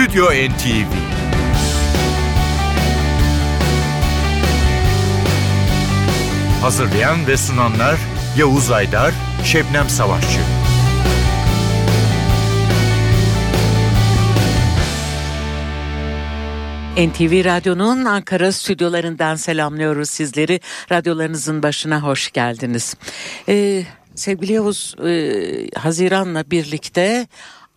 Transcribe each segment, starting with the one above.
Stüdyo NTV Hazırlayan ve sunanlar Yavuz Aydar, Şebnem Savaşçı. NTV Radyo'nun Ankara stüdyolarından selamlıyoruz sizleri. Radyolarınızın başına hoş geldiniz. Ee, sevgili Yavuz, e, Haziran'la birlikte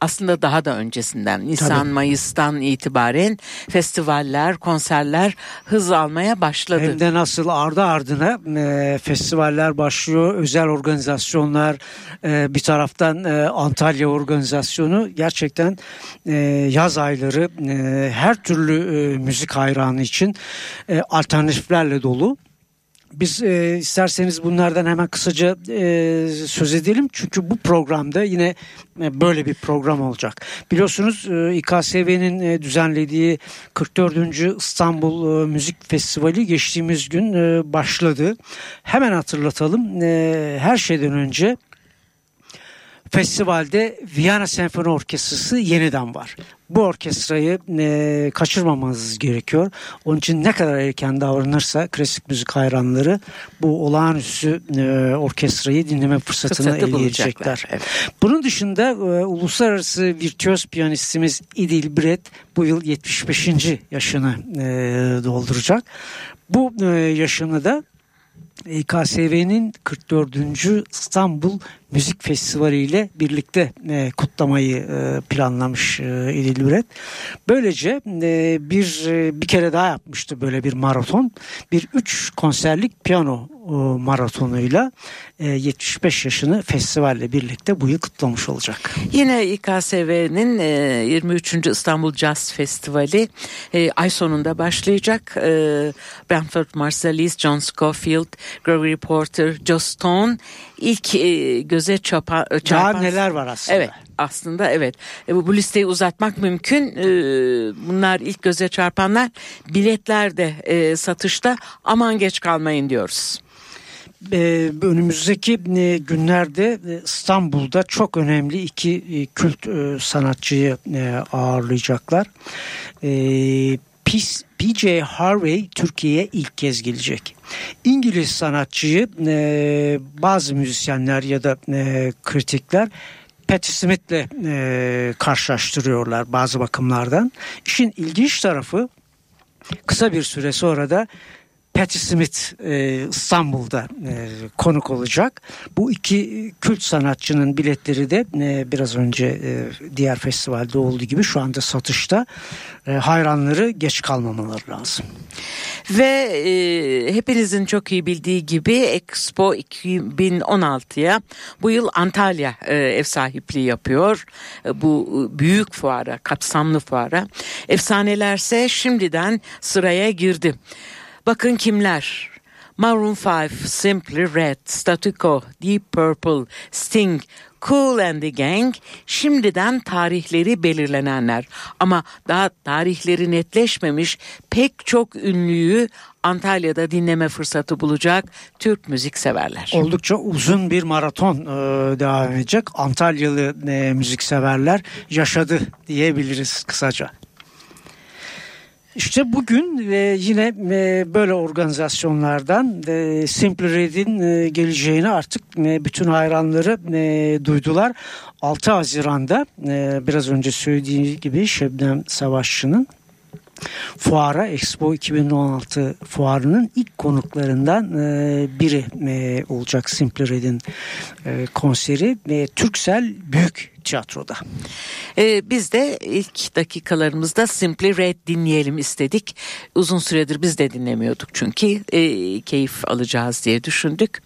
aslında daha da öncesinden Nisan Tabii. Mayıs'tan itibaren festivaller, konserler hız almaya başladı. Hem de nasıl ardı ardına e, festivaller başlıyor, özel organizasyonlar e, bir taraftan e, Antalya organizasyonu gerçekten e, yaz ayları e, her türlü e, müzik hayranı için e, alternatiflerle dolu. Biz e, isterseniz bunlardan hemen kısaca e, söz edelim. Çünkü bu programda yine e, böyle bir program olacak. Biliyorsunuz e, İKSV'nin e, düzenlediği 44. İstanbul e, Müzik Festivali geçtiğimiz gün e, başladı. Hemen hatırlatalım. E, her şeyden önce festivalde Viyana Senfoni Orkestrası yeniden var. Bu orkestrayı e, kaçırmamanız gerekiyor. Onun için ne kadar erken davranırsa klasik müzik hayranları bu olağanüstü e, orkestrayı dinleme fırsatını Fırsatı elde edecekler. Evet. Bunun dışında e, uluslararası virtüöz piyanistimiz İdil Bret bu yıl 75. yaşını e, dolduracak. Bu e, yaşını da İKSV'nin 44. İstanbul Müzik Festivali ile birlikte e, kutlamayı e, planlamış e, İdil Üret. Böylece e, bir e, bir kere daha yapmıştı böyle bir maraton. Bir üç konserlik piyano e, maratonuyla e, 75 yaşını festivalle birlikte bu yıl kutlamış olacak. Yine İKSV'nin e, 23. İstanbul Jazz Festivali e, ay sonunda başlayacak. E, Branford Marsalis, John Scofield, Gregory Porter, Joe Stone ilk e, göze çapa, e, çarpan... Daha neler var aslında. Evet aslında evet. E, bu, bu listeyi uzatmak mümkün. E, bunlar ilk göze çarpanlar. Biletler de e, satışta. Aman geç kalmayın diyoruz. Ee, önümüzdeki e, günlerde e, İstanbul'da çok önemli iki e, kült e, sanatçıyı e, ağırlayacaklar. E, PJ Harvey Türkiye'ye ilk kez gelecek. İngiliz sanatçıyı e, bazı müzisyenler ya da e, kritikler Patti Smith'le e, karşılaştırıyorlar bazı bakımlardan. İşin ilginç tarafı kısa bir süre sonra da Patti Smith e, İstanbul'da e, konuk olacak. Bu iki kült sanatçının biletleri de e, biraz önce e, diğer festivalde olduğu gibi şu anda satışta. E, hayranları geç kalmamaları lazım. Ve e, hepinizin çok iyi bildiği gibi Expo 2016'ya bu yıl Antalya e, ev sahipliği yapıyor. E, bu büyük fuara, kapsamlı fuara. Efsanelerse şimdiden sıraya girdi. Bakın kimler? Maroon 5, Simply Red, Statu Deep Purple, Sting, Cool and the Gang şimdiden tarihleri belirlenenler ama daha tarihleri netleşmemiş pek çok ünlüyü Antalya'da dinleme fırsatı bulacak Türk müzik severler. Oldukça uzun bir maraton e, devam edecek. Antalyalı e, müzik severler yaşadı diyebiliriz kısaca. İşte bugün e, yine e, böyle organizasyonlardan e, Simple Red'in e, geleceğini artık e, bütün hayranları e, duydular. 6 Haziran'da e, biraz önce söylediğim gibi Şebnem Savaşçı'nın fuara Expo 2016 fuarının ilk konuklarından e, biri e, olacak Simple Red'in e, konseri ve Türksel Büyük Tiyatro'da. Ee, biz de ilk dakikalarımızda Simply Red dinleyelim istedik. Uzun süredir biz de dinlemiyorduk çünkü e, keyif alacağız diye düşündük.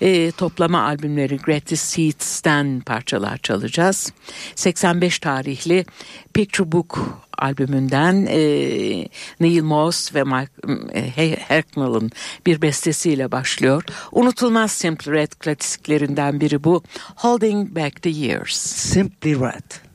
E, toplama albümleri Greatest Seats'ten parçalar çalacağız. 85 tarihli Picture Book albümünden e, Neil Moss ve Mike Hacknell'ın bir bestesiyle başlıyor. Unutulmaz Simple Red klasiklerinden biri bu. Holding Back the Years. Simply Red.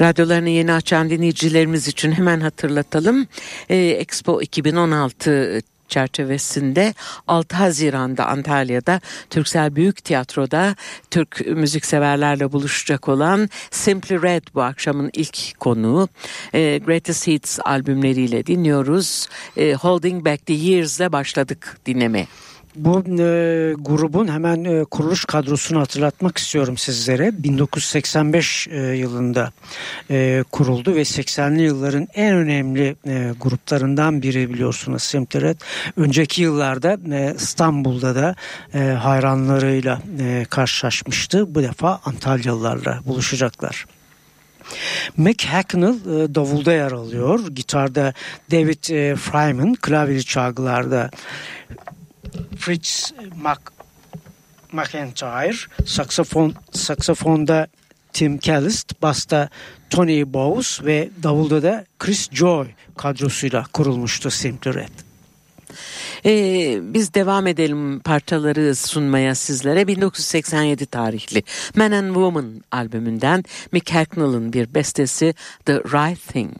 Radyolarını yeni açan dinleyicilerimiz için hemen hatırlatalım. Ee, Expo 2016 çerçevesinde 6 Haziran'da Antalya'da Türksel Büyük Tiyatro'da Türk müzikseverlerle buluşacak olan Simply Red bu akşamın ilk konuğu. E, Greatest Hits albümleriyle dinliyoruz. E, Holding Back the Years'le başladık dinlemeye. Bu e, grubun hemen e, kuruluş kadrosunu hatırlatmak istiyorum sizlere. 1985 e, yılında e, kuruldu ve 80'li yılların en önemli e, gruplarından biri biliyorsunuz Simply Red. Önceki yıllarda e, İstanbul'da da e, hayranlarıyla e, karşılaşmıştı. Bu defa Antalyalılarla buluşacaklar. Mac Hacknell e, davulda yer alıyor. Gitarda David e, Fryman, klavyeli çalgılarda Fritz Mac McIntyre, saksafon saksafonda Tim Callist, basta Tony Bowes ve davulda da Chris Joy kadrosuyla kurulmuştu Simply Red. Ee, biz devam edelim parçaları sunmaya sizlere. 1987 tarihli Man and Woman albümünden Mick Hacknell'ın bir bestesi The Right Thing.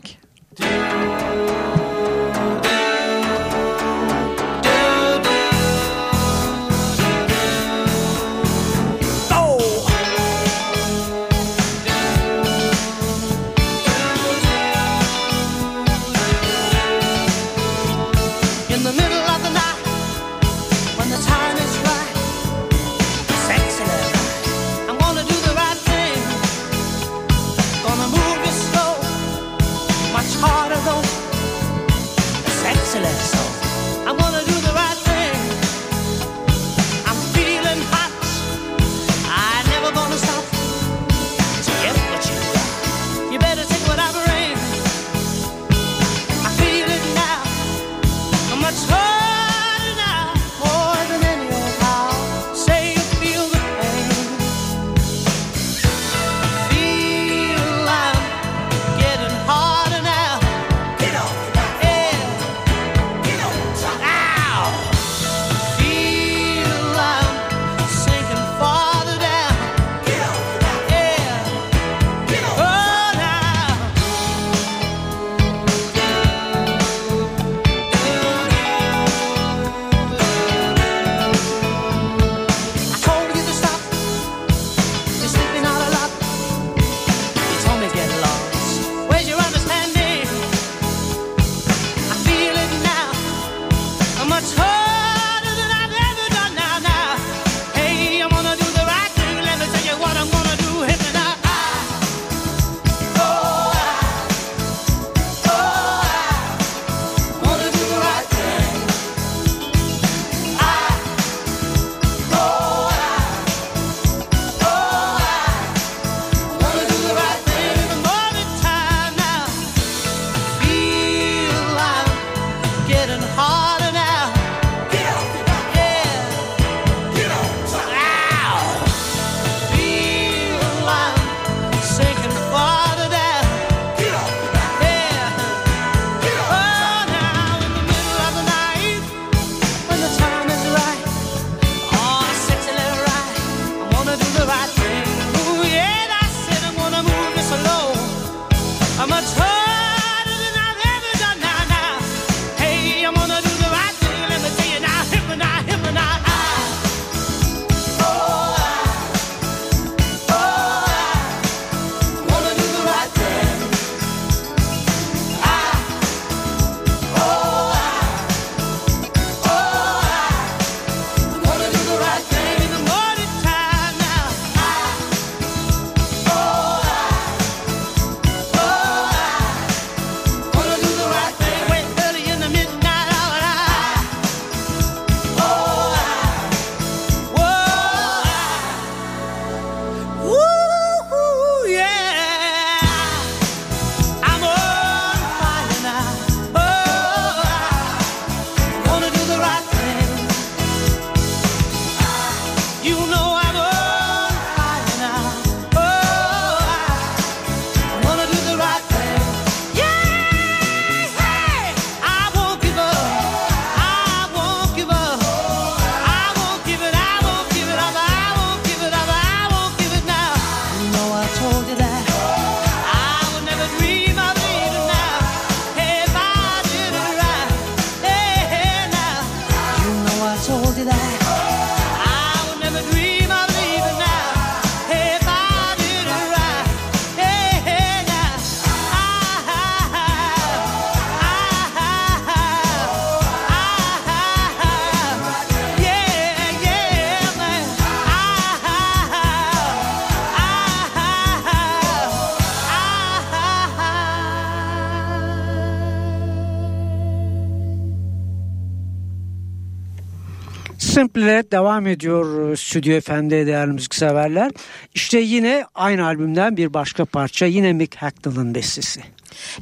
Simple'le devam ediyor e, Stüdyo Efendi değerli müzikseverler. İşte yine aynı albümden bir başka parça yine Mick Hacknell'ın bestesi.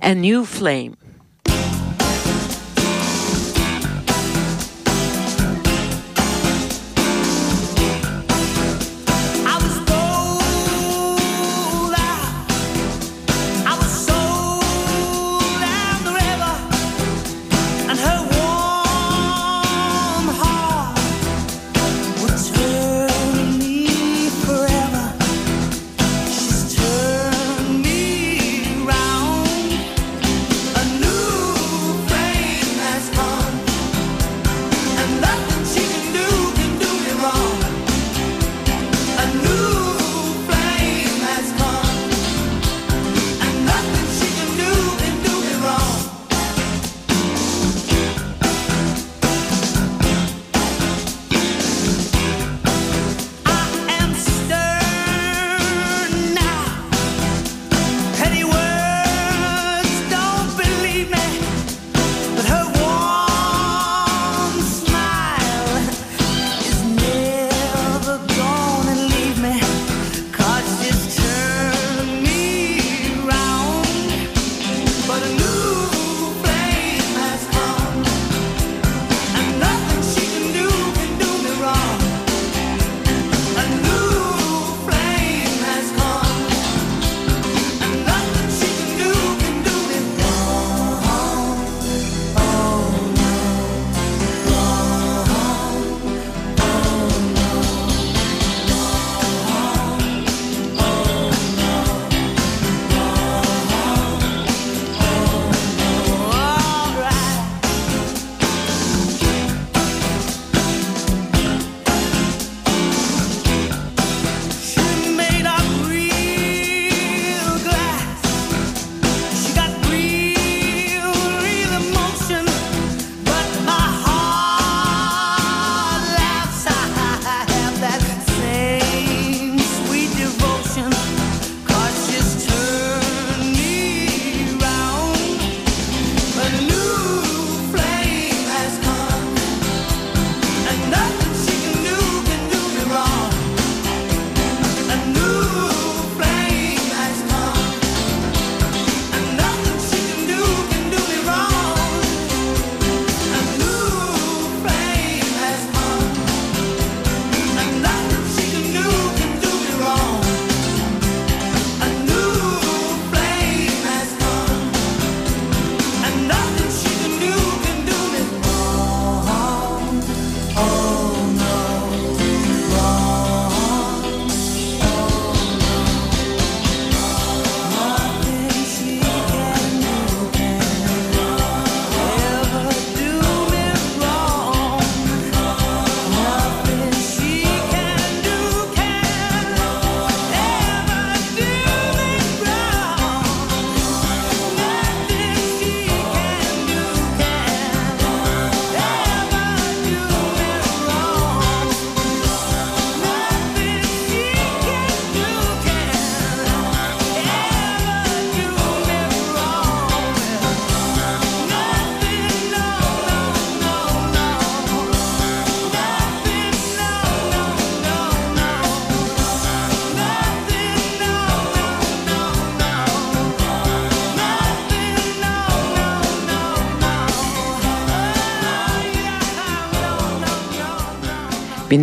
A New Flame.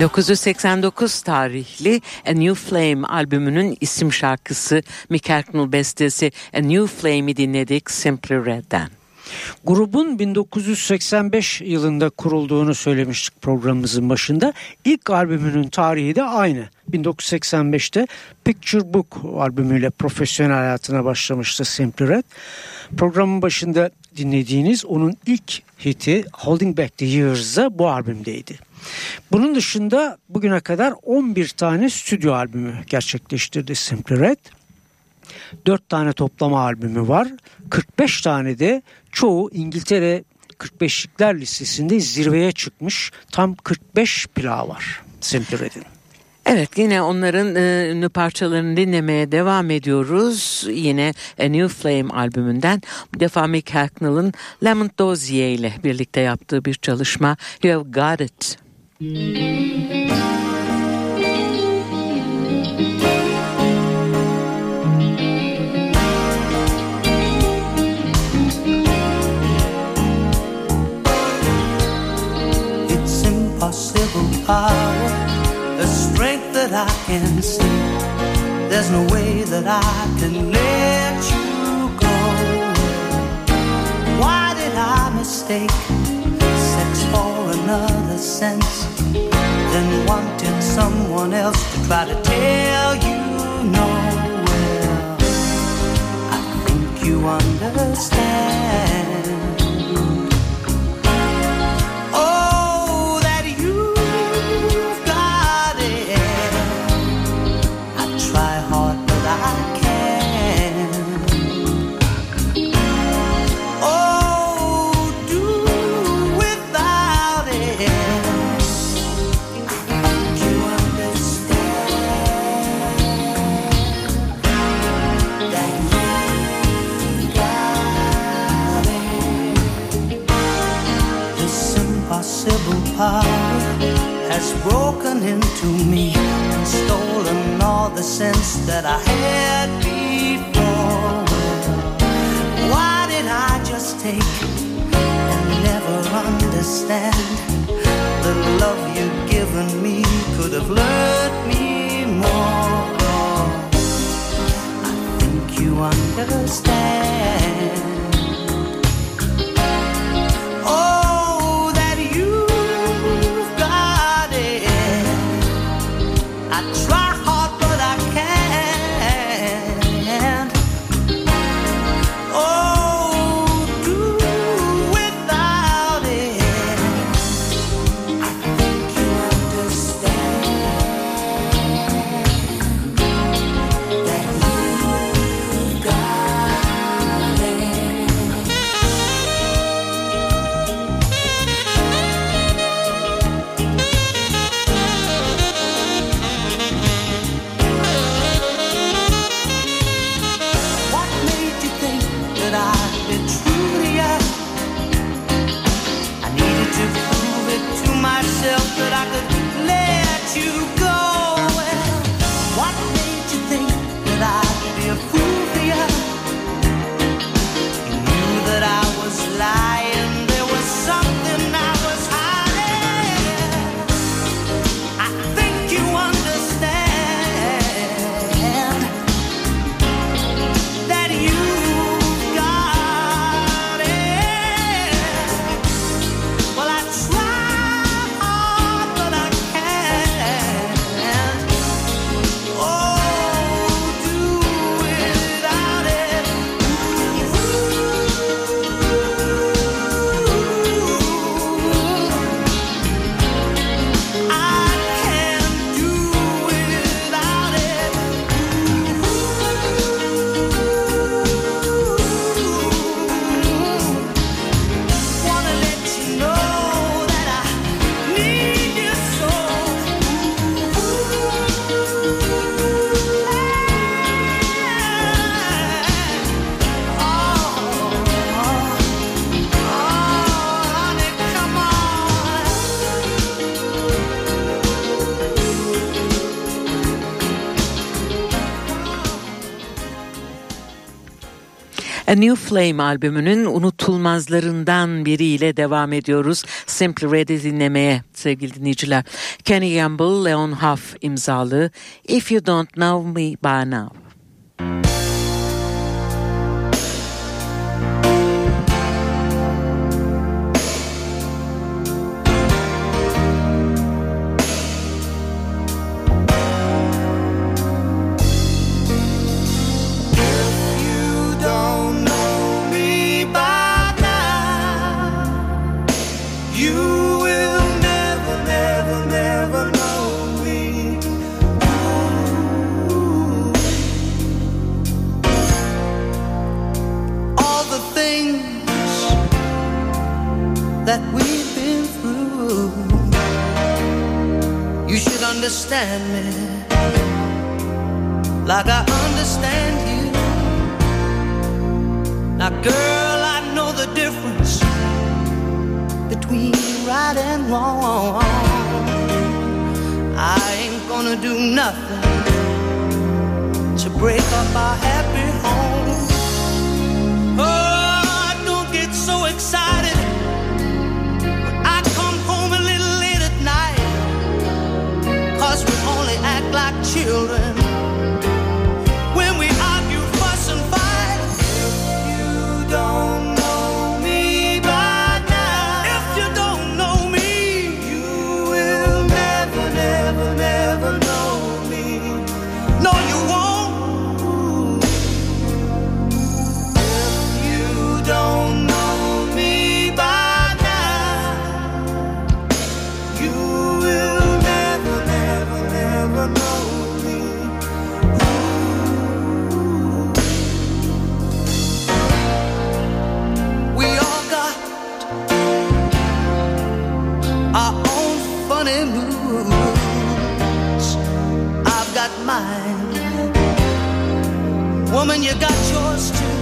1989 tarihli A New Flame albümünün isim şarkısı Michael Knul bestesi A New Flame'i dinledik Simply Red'den. Grubun 1985 yılında kurulduğunu söylemiştik programımızın başında. İlk albümünün tarihi de aynı. 1985'te Picture Book albümüyle profesyonel hayatına başlamıştı Simply Red. Programın başında dinlediğiniz onun ilk hiti Holding Back the Years'a bu albümdeydi. Bunun dışında bugüne kadar 11 tane stüdyo albümü gerçekleştirdi Simply Red. 4 tane toplama albümü var. 45 tane de çoğu İngiltere 45'likler listesinde zirveye çıkmış. Tam 45 plağı var Simply Red'in. Evet yine onların e, ünlü parçalarını dinlemeye devam ediyoruz. Yine A New Flame albümünden bu defa Mick Hacknell'ın Lamont Dozier ile birlikte yaptığı bir çalışma You Have Got It. It's impossible, power, the strength that I can see. There's no way that I can let you go. Why did I mistake? Another sense? Then wanted someone else to try to tell you no. Well, I think you understand. Into me and stolen all the sense that I had before. Why did I just take and never understand? New Flame albümünün unutulmazlarından biriyle devam ediyoruz. Simply Red'i dinlemeye sevgili dinleyiciler. Kenny Gamble, Leon Huff imzalı If You Don't Know Me By Now. Understand me like I understand you. Now, girl, I know the difference between right and wrong. I ain't gonna do nothing to break up our happy home. Oh, don't get so excited. Like children. Funny. I've got mine. Woman, you got yours too.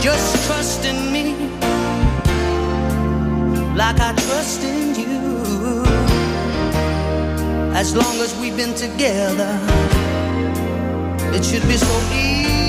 Just trust in me like I trust in you. As long as we've been together, it should be so easy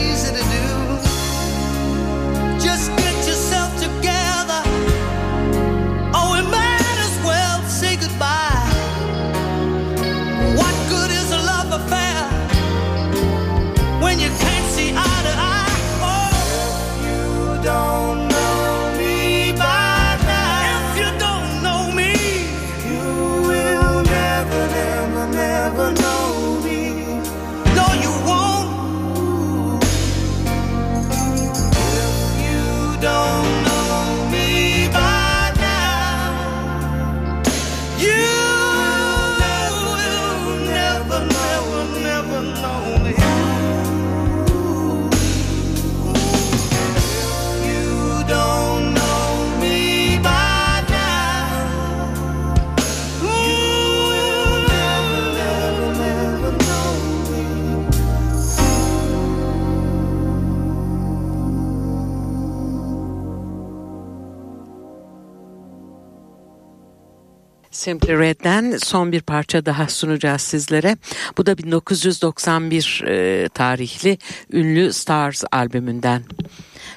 Simply Red'den son bir parça daha sunacağız sizlere. Bu da 1991 e, tarihli ünlü Stars albümünden.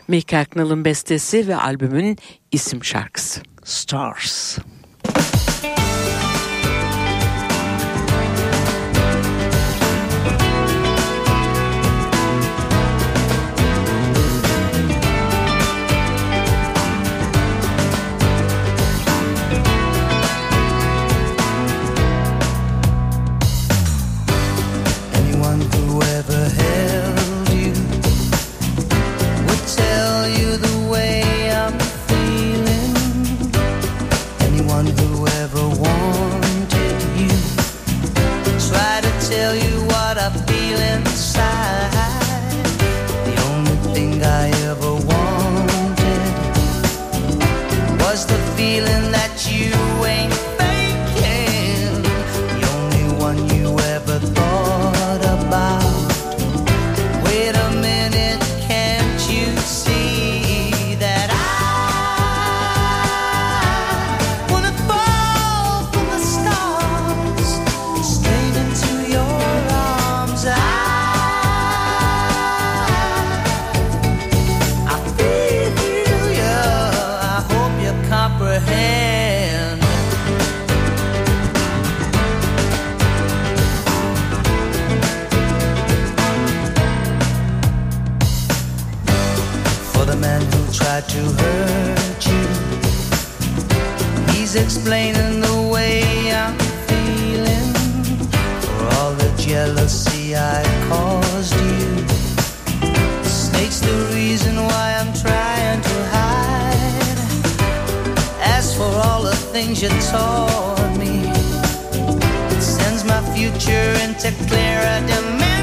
Mick Hacknell'ın bestesi ve albümün isim şarkısı. Stars. Anyone to hurt you, he's explaining the way I'm feeling. For all the jealousy I caused you. Snake's the reason why I'm trying to hide. As for all the things you taught me, it sends my future into clearer dimensions.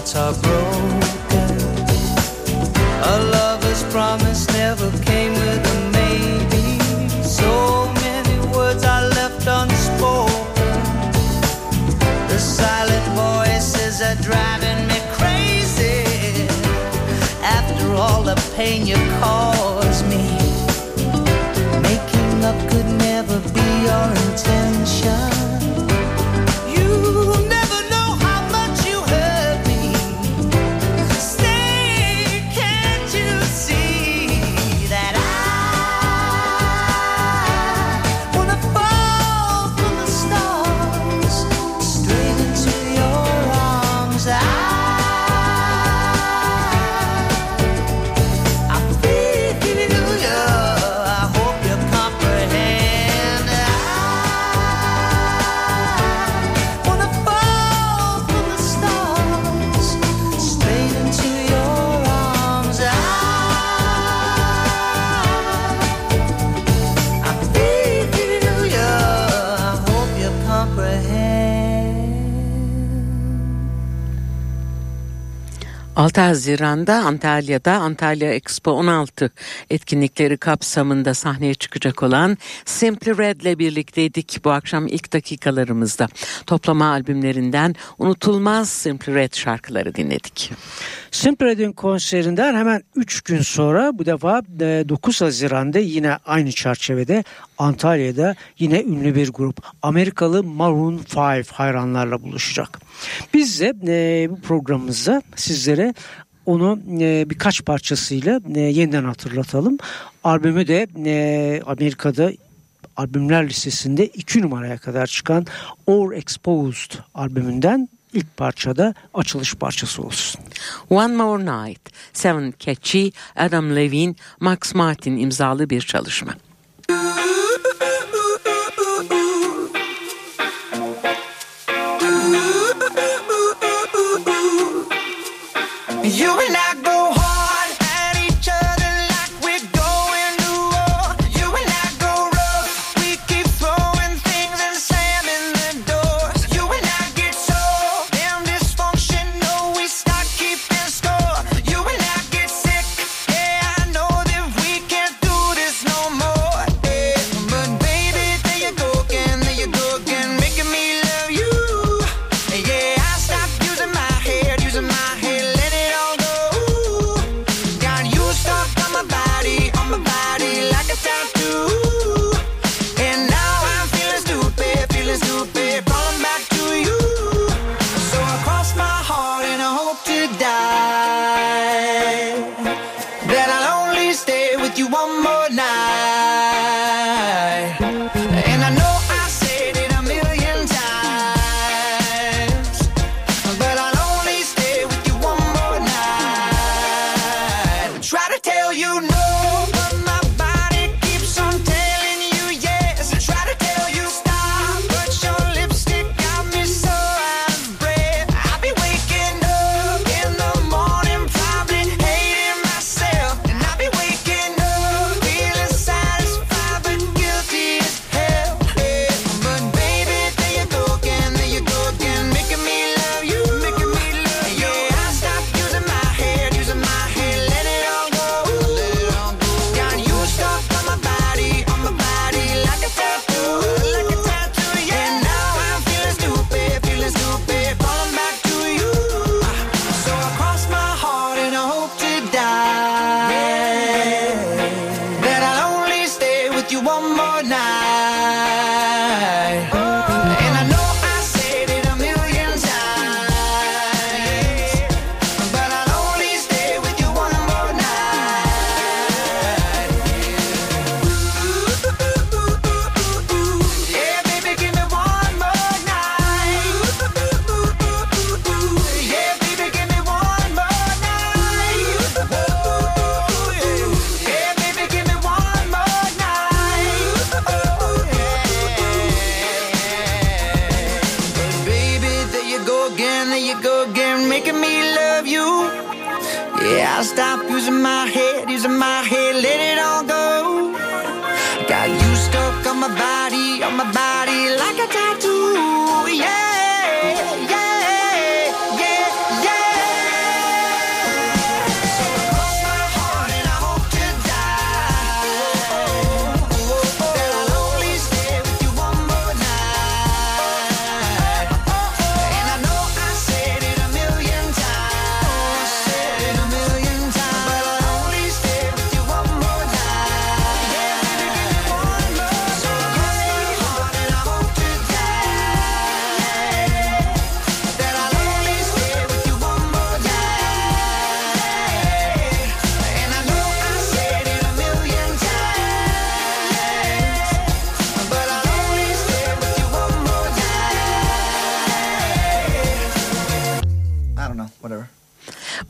hearts are broken. A lover's promise never came with a maybe. So many words are left unspoken. The silent voices are driving me crazy. After all the pain you caused. 6 Haziran'da Antalya'da Antalya Expo 16 etkinlikleri kapsamında sahneye çıkacak olan Simply Red'le birlikteydik bu akşam ilk dakikalarımızda. Toplama albümlerinden unutulmaz Simply Red şarkıları dinledik. Simply Red'in konserinden hemen 3 gün sonra bu defa e, 9 Haziran'da yine aynı çerçevede Antalya'da yine ünlü bir grup Amerikalı Maroon 5 hayranlarla buluşacak. Biz de e, bu programımızda sizlere onu e, birkaç parçasıyla e, yeniden hatırlatalım. Albümü de e, Amerika'da albümler listesinde 2 numaraya kadar çıkan Or Exposed albümünden ilk parçada açılış parçası olsun. One More Night, Seven Catchy, Adam Levine, Max Martin imzalı bir çalışma. Müzik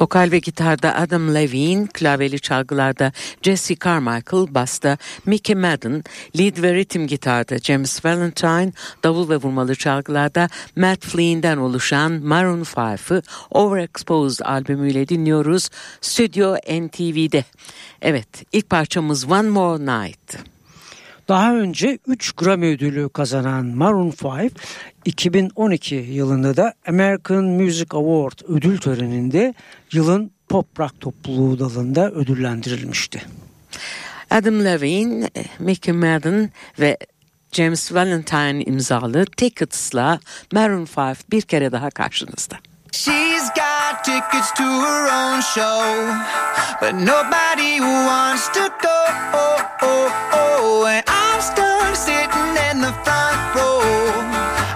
Vokal ve gitarda Adam Levine, klavyeli çalgılarda Jesse Carmichael, basta Mickey Madden, lead ve ritim gitarda James Valentine, davul ve vurmalı çalgılarda Matt Flynn'den oluşan Maroon 5'ı Overexposed albümüyle dinliyoruz Stüdyo NTV'de. Evet, ilk parçamız One More Night. Daha önce 3 Grammy ödülü kazanan Maroon 5 2012 yılında da American Music Award ödül töreninde yılın pop rock topluluğu dalında ödüllendirilmişti. Adam Levine, Mickey Madden ve James Valentine imzalı Tickets'la Maroon 5 bir kere daha karşınızda. She's got tickets to her own show, but nobody wants to go. And I'm stuck sitting in the front row.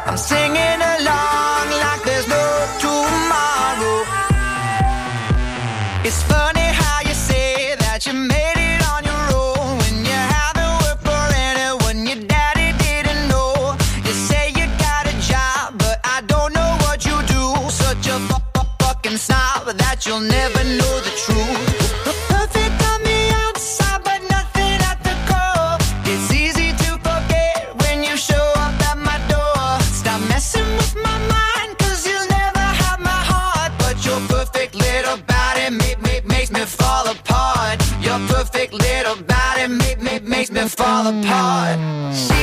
I'm singing. fall apart. Mm.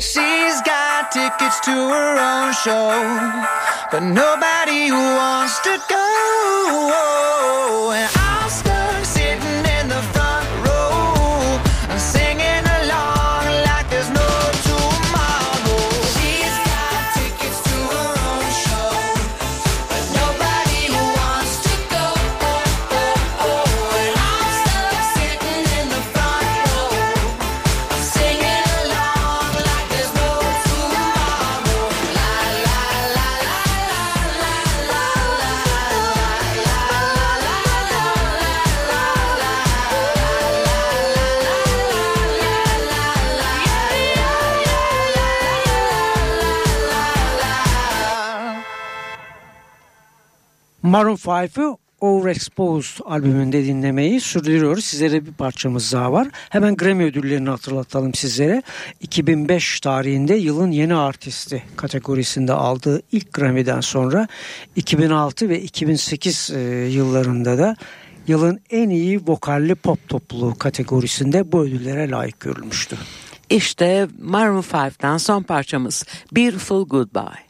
she's got tickets to her own show, but nobody wants to go. Maroon 5'ı Overexposed albümünde dinlemeyi sürdürüyoruz. Sizlere bir parçamız daha var. Hemen Grammy ödüllerini hatırlatalım sizlere. 2005 tarihinde yılın yeni artisti kategorisinde aldığı ilk Grammy'den sonra 2006 ve 2008 e, yıllarında da yılın en iyi vokalli pop topluluğu kategorisinde bu ödüllere layık görülmüştü. İşte Maroon 5'ten son parçamız Beautiful Goodbye.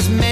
was made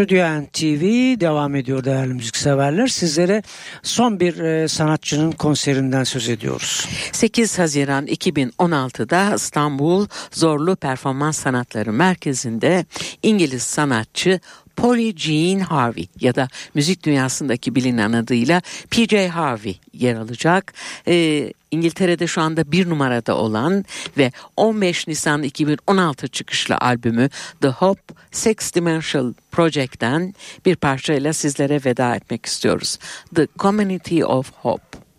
Stüdyo NTV devam ediyor değerli müzikseverler. Sizlere son bir e, sanatçının konserinden söz ediyoruz. 8 Haziran 2016'da İstanbul Zorlu Performans Sanatları Merkezi'nde İngiliz sanatçı Polly Jean Harvey ya da müzik dünyasındaki bilinen adıyla PJ Harvey yer alacak. Ee, İngiltere'de şu anda bir numarada olan ve 15 Nisan 2016 çıkışlı albümü The Hope Six Dimensional Project'ten bir parçayla sizlere veda etmek istiyoruz. The Community of Hope.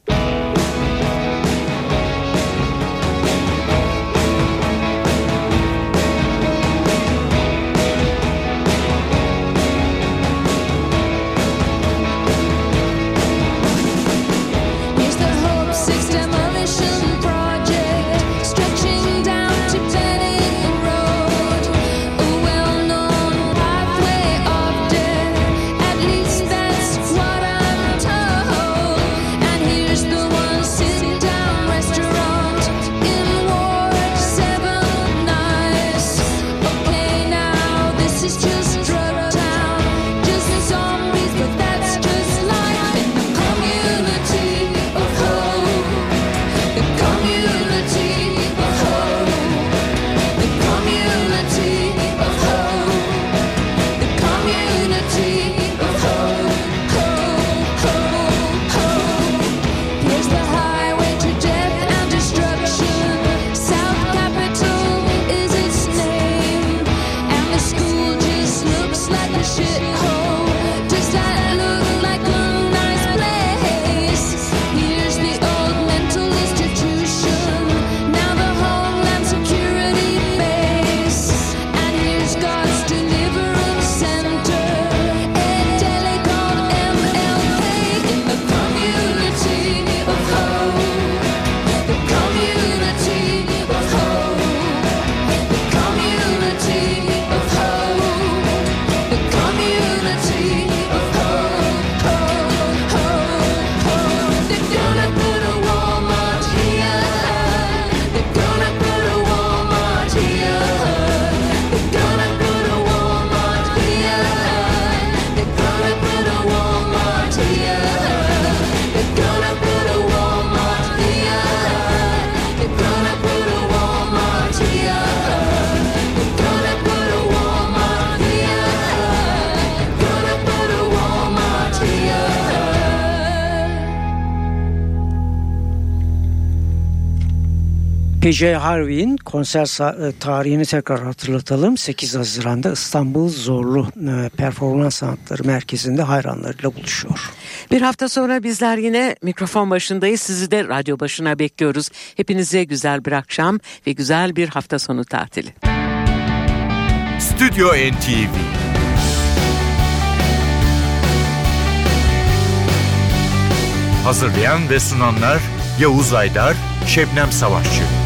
PJ Harvey'in konser e, tarihini tekrar hatırlatalım. 8 Haziran'da İstanbul Zorlu e, Performans Sanatları Merkezi'nde hayranlarıyla buluşuyor. Bir hafta sonra bizler yine mikrofon başındayız. Sizi de radyo başına bekliyoruz. Hepinize güzel bir akşam ve güzel bir hafta sonu tatili. Stüdyo NTV Hazırlayan ve sunanlar Yavuz Aydar, Şebnem Savaşçı.